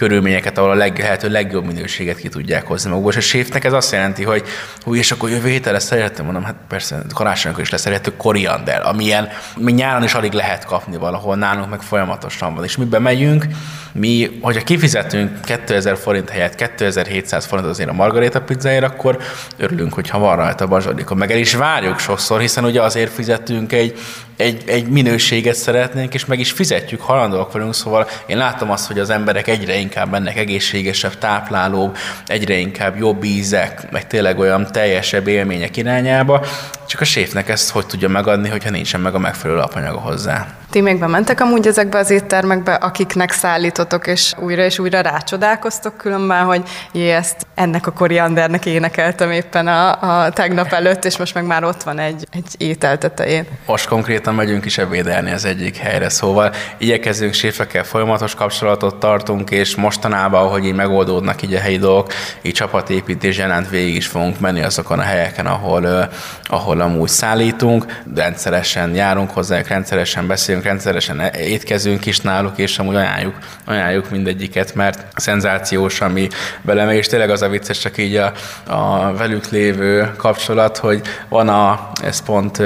D: körülményeket, ahol a leg, lehető legjobb minőséget ki tudják hozni magukból. És a séfnek ez azt jelenti, hogy hú, és akkor jövő héten lesz szerettem, mondom, hát persze karácsonykor is lesz szerető koriander, amilyen mi nyáron is alig lehet kapni valahol, nálunk meg folyamatosan van. És mi bemegyünk, mi, hogyha kifizetünk 2000 forint helyett 2700 forint azért a margarita pizzáért, akkor örülünk, hogyha van rajta bazsadika. Meg el is várjuk sokszor, hiszen ugye azért fizetünk egy, egy, egy minőséget szeretnénk, és meg is fizetjük, halandóak vagyunk, szóval én látom azt, hogy az emberek egyre inkább mennek egészségesebb, táplálóbb, egyre inkább jobb ízek, meg tényleg olyan teljesebb élmények irányába, csak a séfnek ezt hogy tudja megadni, hogyha nincsen meg a megfelelő alapanyaga hozzá.
B: Ti még bementek amúgy ezekbe az éttermekbe, akiknek szállítotok, és újra és újra rácsodálkoztok különben, hogy jé, ezt ennek a koriandernek énekeltem éppen a, a tegnap előtt, és most meg már ott van egy, egy étel tetején.
D: Most konkrétan megyünk is ebédelni az egyik helyre, szóval igyekezünk séfekkel folyamatos kapcsolatot tartunk, és mostanában, ahogy így megoldódnak így a helyi dolgok, így csapatépítés jelent végig is fogunk menni azokon a helyeken, ahol, ahol amúgy szállítunk, rendszeresen járunk hozzá, rendszeresen beszélünk, rendszeresen étkezünk is náluk, és amúgy ajánljuk, ajánljuk mindegyiket, mert szenzációs, ami belemegy, és tényleg az a vicces, csak így a, a velük lévő kapcsolat, hogy van a, ez pont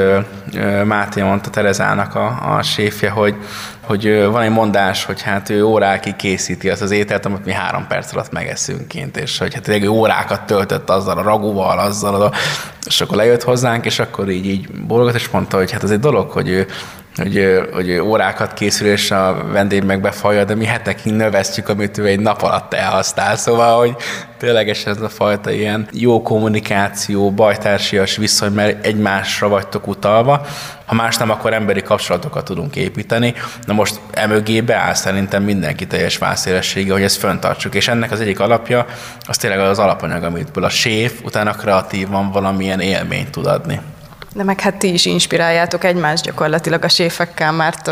D: Máté mondta Terezának a, a séfje, hogy hogy van egy mondás, hogy hát ő órákig készíti azt az ételt, amit mi három perc alatt megeszünk kint, és hogy hát ő órákat töltött azzal a ragúval, azzal, a, és akkor lejött hozzánk, és akkor így, így bologat, és mondta, hogy hát ez egy dolog, hogy ő hogy, hogy órákat készül, és a vendég meg befalja, de mi hetekig növesztjük, amit ő egy nap alatt elhasznál. Szóval, hogy tényleg ez a fajta ilyen jó kommunikáció, bajtársias viszony, mert egymásra vagytok utalva. Ha más nem, akkor emberi kapcsolatokat tudunk építeni. Na most emögé beáll szerintem mindenki teljes válszélessége, hogy ezt föntartsuk. És ennek az egyik alapja, az tényleg az alapanyag, amitből a séf utána kreatívan valamilyen élményt tud adni.
B: De meg hát ti is inspiráljátok egymást gyakorlatilag a séfekkel, mert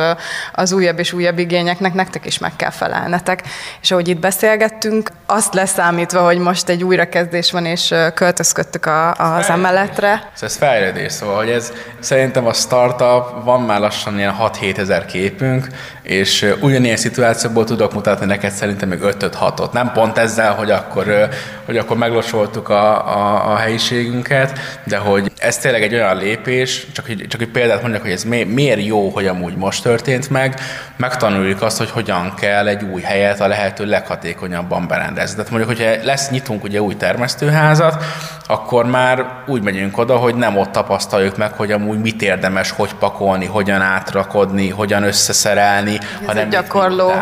B: az újabb és újabb igényeknek nektek is meg kell felelnetek. És ahogy itt beszélgettünk, azt leszámítva, hogy most egy újrakezdés van, és költözködtük a, az emeletre.
D: Szóval ez fejlődés, szóval hogy ez szerintem a startup, van már lassan ilyen 6-7 ezer képünk, és ugyanilyen szituációból tudok mutatni neked szerintem még 5-6-ot. Nem pont ezzel, hogy akkor, hogy akkor meglosoltuk a, a, a helyiségünket, de hogy ez tényleg egy olyan lépés, csak, csak egy példát mondjak, hogy ez mi, miért jó, hogy amúgy most történt meg, megtanuljuk azt, hogy hogyan kell egy új helyet a lehető leghatékonyabban berendezni. Tehát mondjuk, hogyha lesz, nyitunk ugye új termesztőházat, akkor már úgy megyünk oda, hogy nem ott tapasztaljuk meg, hogy amúgy mit érdemes, hogy pakolni, hogyan átrakodni, hogyan összeszerelni,
B: Ez hanem gyakorló,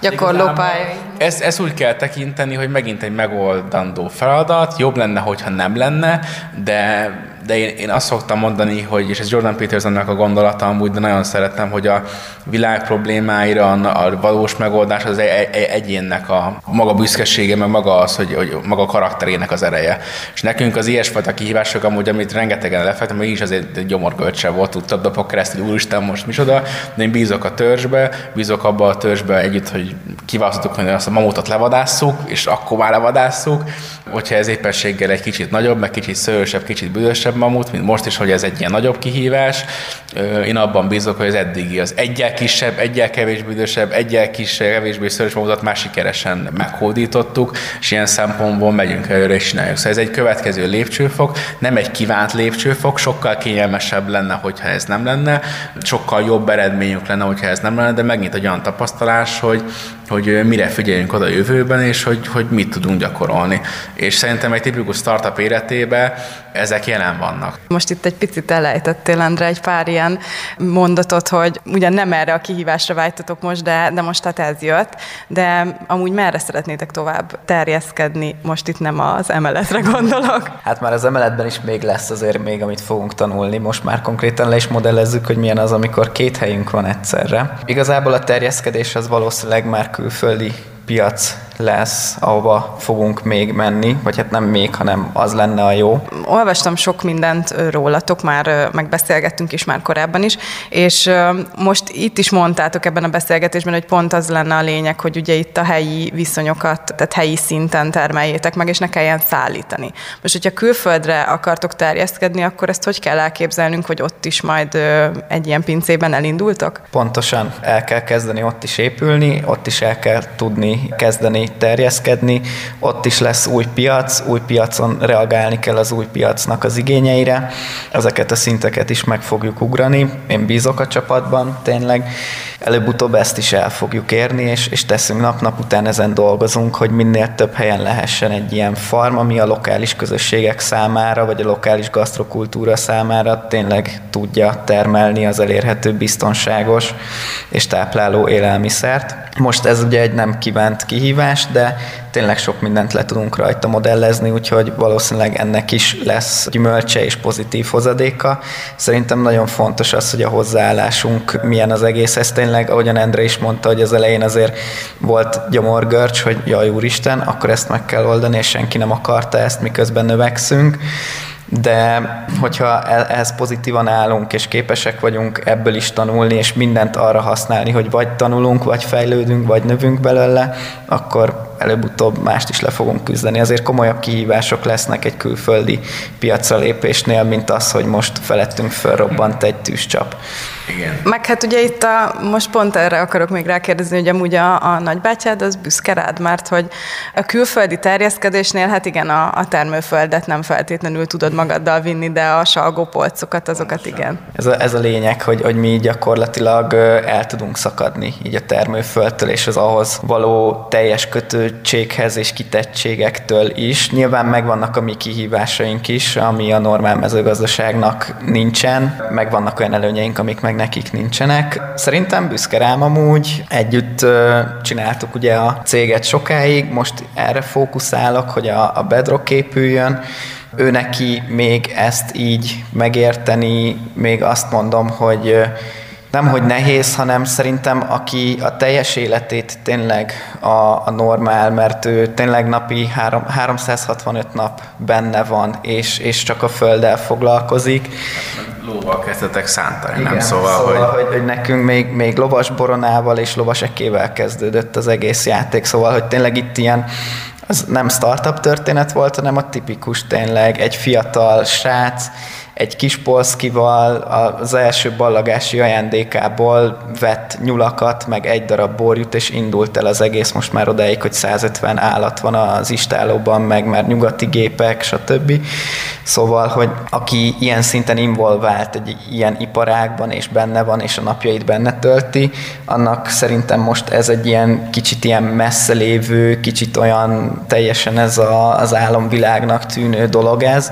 B: gyakorló pályai.
D: Ezt, ezt úgy kell tekinteni, hogy megint egy megoldandó feladat, jobb lenne, hogyha nem lenne, de de én, én azt szoktam mondani, hogy, és ez Jordan Petersonnak a gondolata amúgy, de nagyon szeretem, hogy a világ problémáira a valós megoldás az egy, egy, egyénnek a maga büszkesége, meg maga az, hogy, hogy maga karakterének az ereje. És nekünk az ilyesfajta kihívások amúgy, amit rengetegen lefektem, hogy is azért gyomorgölcse volt, tudtam napok keresztül, úristen, most micsoda, de én bízok a törzsbe, bízok abba a törzsbe együtt, hogy kiválasztottuk, hogy azt a mamutot levadásszuk, és akkor már levadásszuk, hogyha ez éppenséggel egy kicsit nagyobb, meg kicsit szőrösebb, kicsit büdösebb mamut, mint most is, hogy ez egy ilyen nagyobb kihívás. Én abban bízok, hogy az eddigi az egyel kisebb, egyel kevésbé büdösebb, egyel kisebb, kevésbé szőrös mamutat már sikeresen meghódítottuk, és ilyen szempontból megyünk előre és csináljuk. Szóval ez egy következő lépcsőfok, nem egy kívánt lépcsőfok, sokkal kényelmesebb lenne, hogyha ez nem lenne, sokkal jobb eredményük lenne, hogyha ez nem lenne, de megint egy olyan tapasztalás, hogy, hogy mire figyeljünk oda a jövőben, és hogy, hogy mit tudunk gyakorolni. És szerintem egy tipikus startup életében ezek jelen vannak.
B: Most itt egy picit elejtettél, Endre, egy pár ilyen mondatot, hogy ugyan nem erre a kihívásra vágytatok most, de, de most tehát ez jött, de amúgy merre szeretnétek tovább terjeszkedni? Most itt nem az emeletre gondolok.
C: Hát már az emeletben is még lesz azért még, amit fogunk tanulni. Most már konkrétan le is modellezzük, hogy milyen az, amikor két helyünk van egyszerre. Igazából a terjeszkedés az valószínűleg már külföldi piac lesz, ahova fogunk még menni, vagy hát nem még, hanem az lenne a jó.
B: Olvastam sok mindent rólatok, már megbeszélgettünk is már korábban is, és most itt is mondtátok ebben a beszélgetésben, hogy pont az lenne a lényeg, hogy ugye itt a helyi viszonyokat, tehát helyi szinten termeljétek meg, és ne kelljen szállítani. Most, hogyha külföldre akartok terjeszkedni, akkor ezt hogy kell elképzelnünk, hogy ott is majd egy ilyen pincében elindultak?
C: Pontosan el kell kezdeni ott is épülni, ott is el kell tudni kezdeni terjeszkedni, ott is lesz új piac, új piacon reagálni kell az új piacnak az igényeire, ezeket a szinteket is meg fogjuk ugrani, én bízok a csapatban tényleg, előbb-utóbb ezt is el fogjuk érni, és, és teszünk nap-nap után ezen dolgozunk, hogy minél több helyen lehessen egy ilyen farm, ami a lokális közösségek számára, vagy a lokális gasztrokultúra számára tényleg tudja termelni az elérhető biztonságos és tápláló élelmiszert. Most ez ugye egy nem kívánt kihívás, de tényleg sok mindent le tudunk rajta modellezni, úgyhogy valószínűleg ennek is lesz gyümölcse és pozitív hozadéka. Szerintem nagyon fontos az, hogy a hozzáállásunk milyen az egész. Ez tényleg, ahogyan Endre is mondta, hogy az elején azért volt gyomorgörcs, hogy jaj úristen, akkor ezt meg kell oldani, és senki nem akarta ezt, miközben növekszünk de hogyha e- ehhez pozitívan állunk, és képesek vagyunk ebből is tanulni, és mindent arra használni, hogy vagy tanulunk, vagy fejlődünk, vagy növünk belőle, akkor előbb-utóbb mást is le fogunk küzdeni. Azért komolyabb kihívások lesznek egy külföldi piacra lépésnél, mint az, hogy most felettünk felrobbant egy tűzcsap.
B: Igen. Meg hát ugye itt a, most pont erre akarok még rákérdezni, hogy amúgy a, a nagybátyád az büszke rád, mert hogy a külföldi terjeszkedésnél, hát igen, a, a termőföldet nem feltétlenül tudod magaddal vinni, de a salgópolcokat, azokat igen.
C: Ez a, ez a lényeg, hogy, hogy mi gyakorlatilag el tudunk szakadni így a termőföldtől, és az ahhoz való teljes kötöttséghez és kitettségektől is. Nyilván megvannak a mi kihívásaink is, ami a normál mezőgazdaságnak nincsen, megvannak olyan előnyeink, amik meg nekik nincsenek. Szerintem büszke rám amúgy. Együtt csináltuk ugye a céget sokáig, most erre fókuszálok, hogy a, a Bedrock épüljön, ő neki még ezt így megérteni, még azt mondom, hogy nem, hogy nehéz, hanem szerintem aki a teljes életét tényleg a, a normál, mert ő tényleg napi három, 365 nap benne van, és, és csak a földdel foglalkozik
D: lóval kezdetek szántani,
C: Igen,
D: nem? Szóval,
C: szóval hogy... hogy, hogy nekünk még, még lovas boronával és lovas ekével kezdődött az egész játék, szóval, hogy tényleg itt ilyen az nem startup történet volt, hanem a tipikus tényleg egy fiatal srác, egy kis polszkival az első ballagási ajándékából vett nyulakat, meg egy darab borjut, és indult el az egész most már odáig, hogy 150 állat van az istálóban, meg már nyugati gépek, stb. Szóval, hogy aki ilyen szinten involvált egy ilyen iparágban, és benne van, és a napjait benne tölti, annak szerintem most ez egy ilyen kicsit ilyen messze lévő, kicsit olyan teljesen ez a, az álomvilágnak tűnő dolog ez,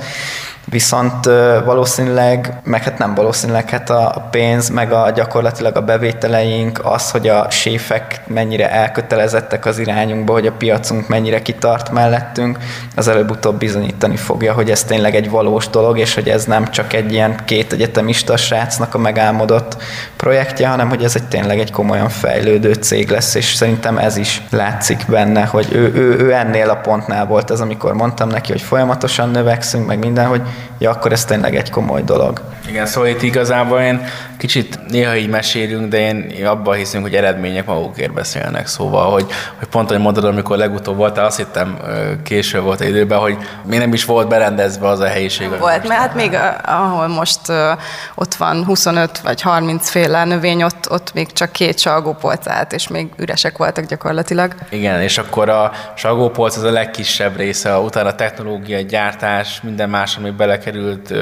C: Viszont valószínűleg, meg hát nem valószínűleg, hát a pénz, meg a gyakorlatilag a bevételeink, az, hogy a séfek mennyire elkötelezettek az irányunkba, hogy a piacunk mennyire kitart mellettünk, az előbb-utóbb bizonyítani fogja, hogy ez tényleg egy valós dolog, és hogy ez nem csak egy ilyen két egyetemista srácnak a megálmodott projektje, hanem hogy ez egy tényleg egy komolyan fejlődő cég lesz, és szerintem ez is látszik benne, hogy ő, ő, ő ennél a pontnál volt az, amikor mondtam neki, hogy folyamatosan növekszünk, meg minden, hogy ja, akkor ez tényleg egy komoly dolog.
D: Igen, szóval itt igazából én kicsit néha így mesélünk, de én abban hiszünk, hogy eredmények magukért beszélnek. Szóval, hogy, hogy pont, hogy mondod, amikor legutóbb voltál, azt hittem késő volt időben, hogy még nem is volt berendezve az a helyiség.
B: Volt, mert hát még ahol most ott van 25 vagy 30 féle növény, ott, ott még csak két salgópolc állt, és még üresek voltak gyakorlatilag.
D: Igen, és akkor a salgópolc az a legkisebb része, utána a technológia, gyártás, minden más, ami belekerült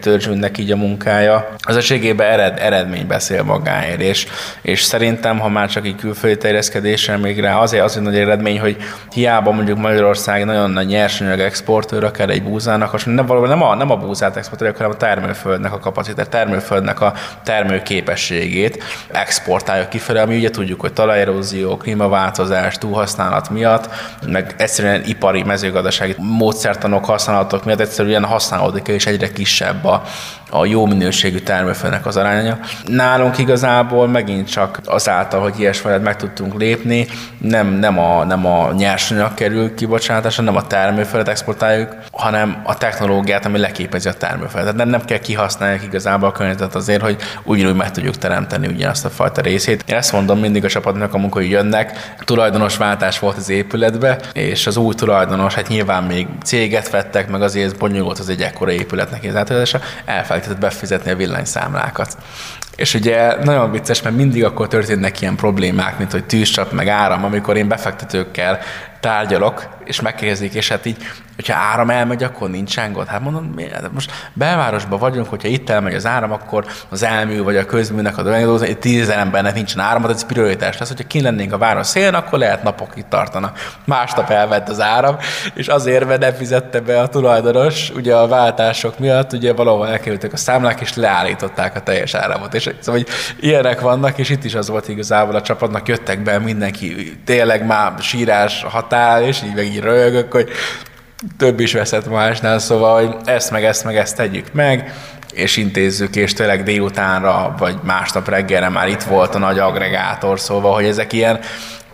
D: Törzsünknek így a munkája. Az egységében ered, eredmény beszél magáért, és, és szerintem, ha már csak egy külföldi terjeszkedéssel még rá, azért az egy nagy eredmény, hogy hiába mondjuk Magyarország nagyon nagy nyersanyag exportőr, akár egy búzának, és nem, valóban nem a, nem a búzát exportálja, hanem a termőföldnek a kapacitás, termőföldnek a termőképességét exportálja kifelé, ami ugye tudjuk, hogy talajerózió, klímaváltozás, túlhasználat miatt, meg egyszerűen ipari, mezőgazdasági módszertanok, használatok miatt egyszerűen használódik és egyre kisebb a, a jó minőségű termőföldnek az aránya. Nálunk igazából megint csak azáltal, hogy ilyesmit meg tudtunk lépni, nem, nem, a, nem a nyersanyag kerül kibocsátásra, nem a termőföldet exportáljuk, hanem a technológiát, ami leképezi a termőföldet. Nem, nem kell kihasználni igazából a környezetet azért, hogy ugyanúgy meg tudjuk teremteni ugyanazt a fajta részét. Én ezt mondom mindig a csapatnak, amikor jönnek, tulajdonos váltás volt az épületbe, és az új tulajdonos, hát nyilván még céget vettek, meg azért bonyolult az egy ekkora épületnek az átadása, elfelejtett befizetni a villanyszámlákat. És ugye nagyon vicces, mert mindig akkor történnek ilyen problémák, mint hogy tűzcsap, meg áram, amikor én befektetőkkel tárgyalok, és megkérdezik, és hát így, hogyha áram elmegy, akkor nincs gond. Hát mondom, mi? Hát most belvárosban vagyunk, hogyha itt elmegy az áram, akkor az elmű vagy a közműnek a dolgozó, tíz embernek nincsen áram, ez prioritás lesz. Hogyha kint lennénk a város szélén, akkor lehet napokig tartana. Másnap elvett az áram, és azért, mert nem fizette be a tulajdonos, ugye a váltások miatt, ugye valahol elkerültek a számlák, és leállították a teljes áramot. És szóval, hogy ilyenek vannak, és itt is az volt igazából a csapatnak, jöttek be mindenki, tényleg már sírás határ, és így meg így röhögök, hogy több is veszett másnál, szóval, hogy ezt meg ezt meg ezt tegyük meg, és intézzük, és tényleg délutánra, vagy másnap reggelre már itt volt a nagy agregátor, szóval, hogy ezek ilyen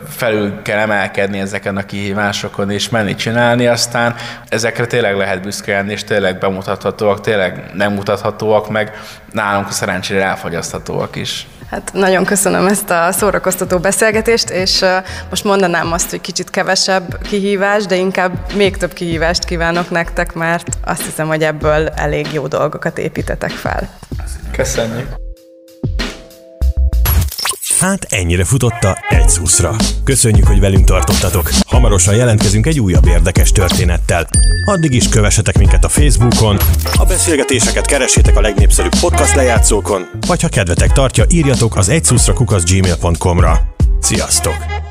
D: felül kell emelkedni ezeken a kihívásokon, és menni csinálni, aztán ezekre tényleg lehet büszkélni, és tényleg bemutathatóak, tényleg nem mutathatóak, meg nálunk szerencsére elfogyaszthatóak is.
B: Hát nagyon köszönöm ezt a szórakoztató beszélgetést, és most mondanám azt, hogy kicsit kevesebb kihívás, de inkább még több kihívást kívánok nektek, mert azt hiszem, hogy ebből elég jó dolgokat építetek fel.
C: Köszönjük!
A: Hát ennyire futotta egy szuszra. Köszönjük, hogy velünk tartottatok. Hamarosan jelentkezünk egy újabb érdekes történettel. Addig is kövessetek minket a Facebookon, a beszélgetéseket keressétek a legnépszerűbb podcast lejátszókon, vagy ha kedvetek tartja, írjatok az egyszuszra gmail.com-ra. Sziasztok!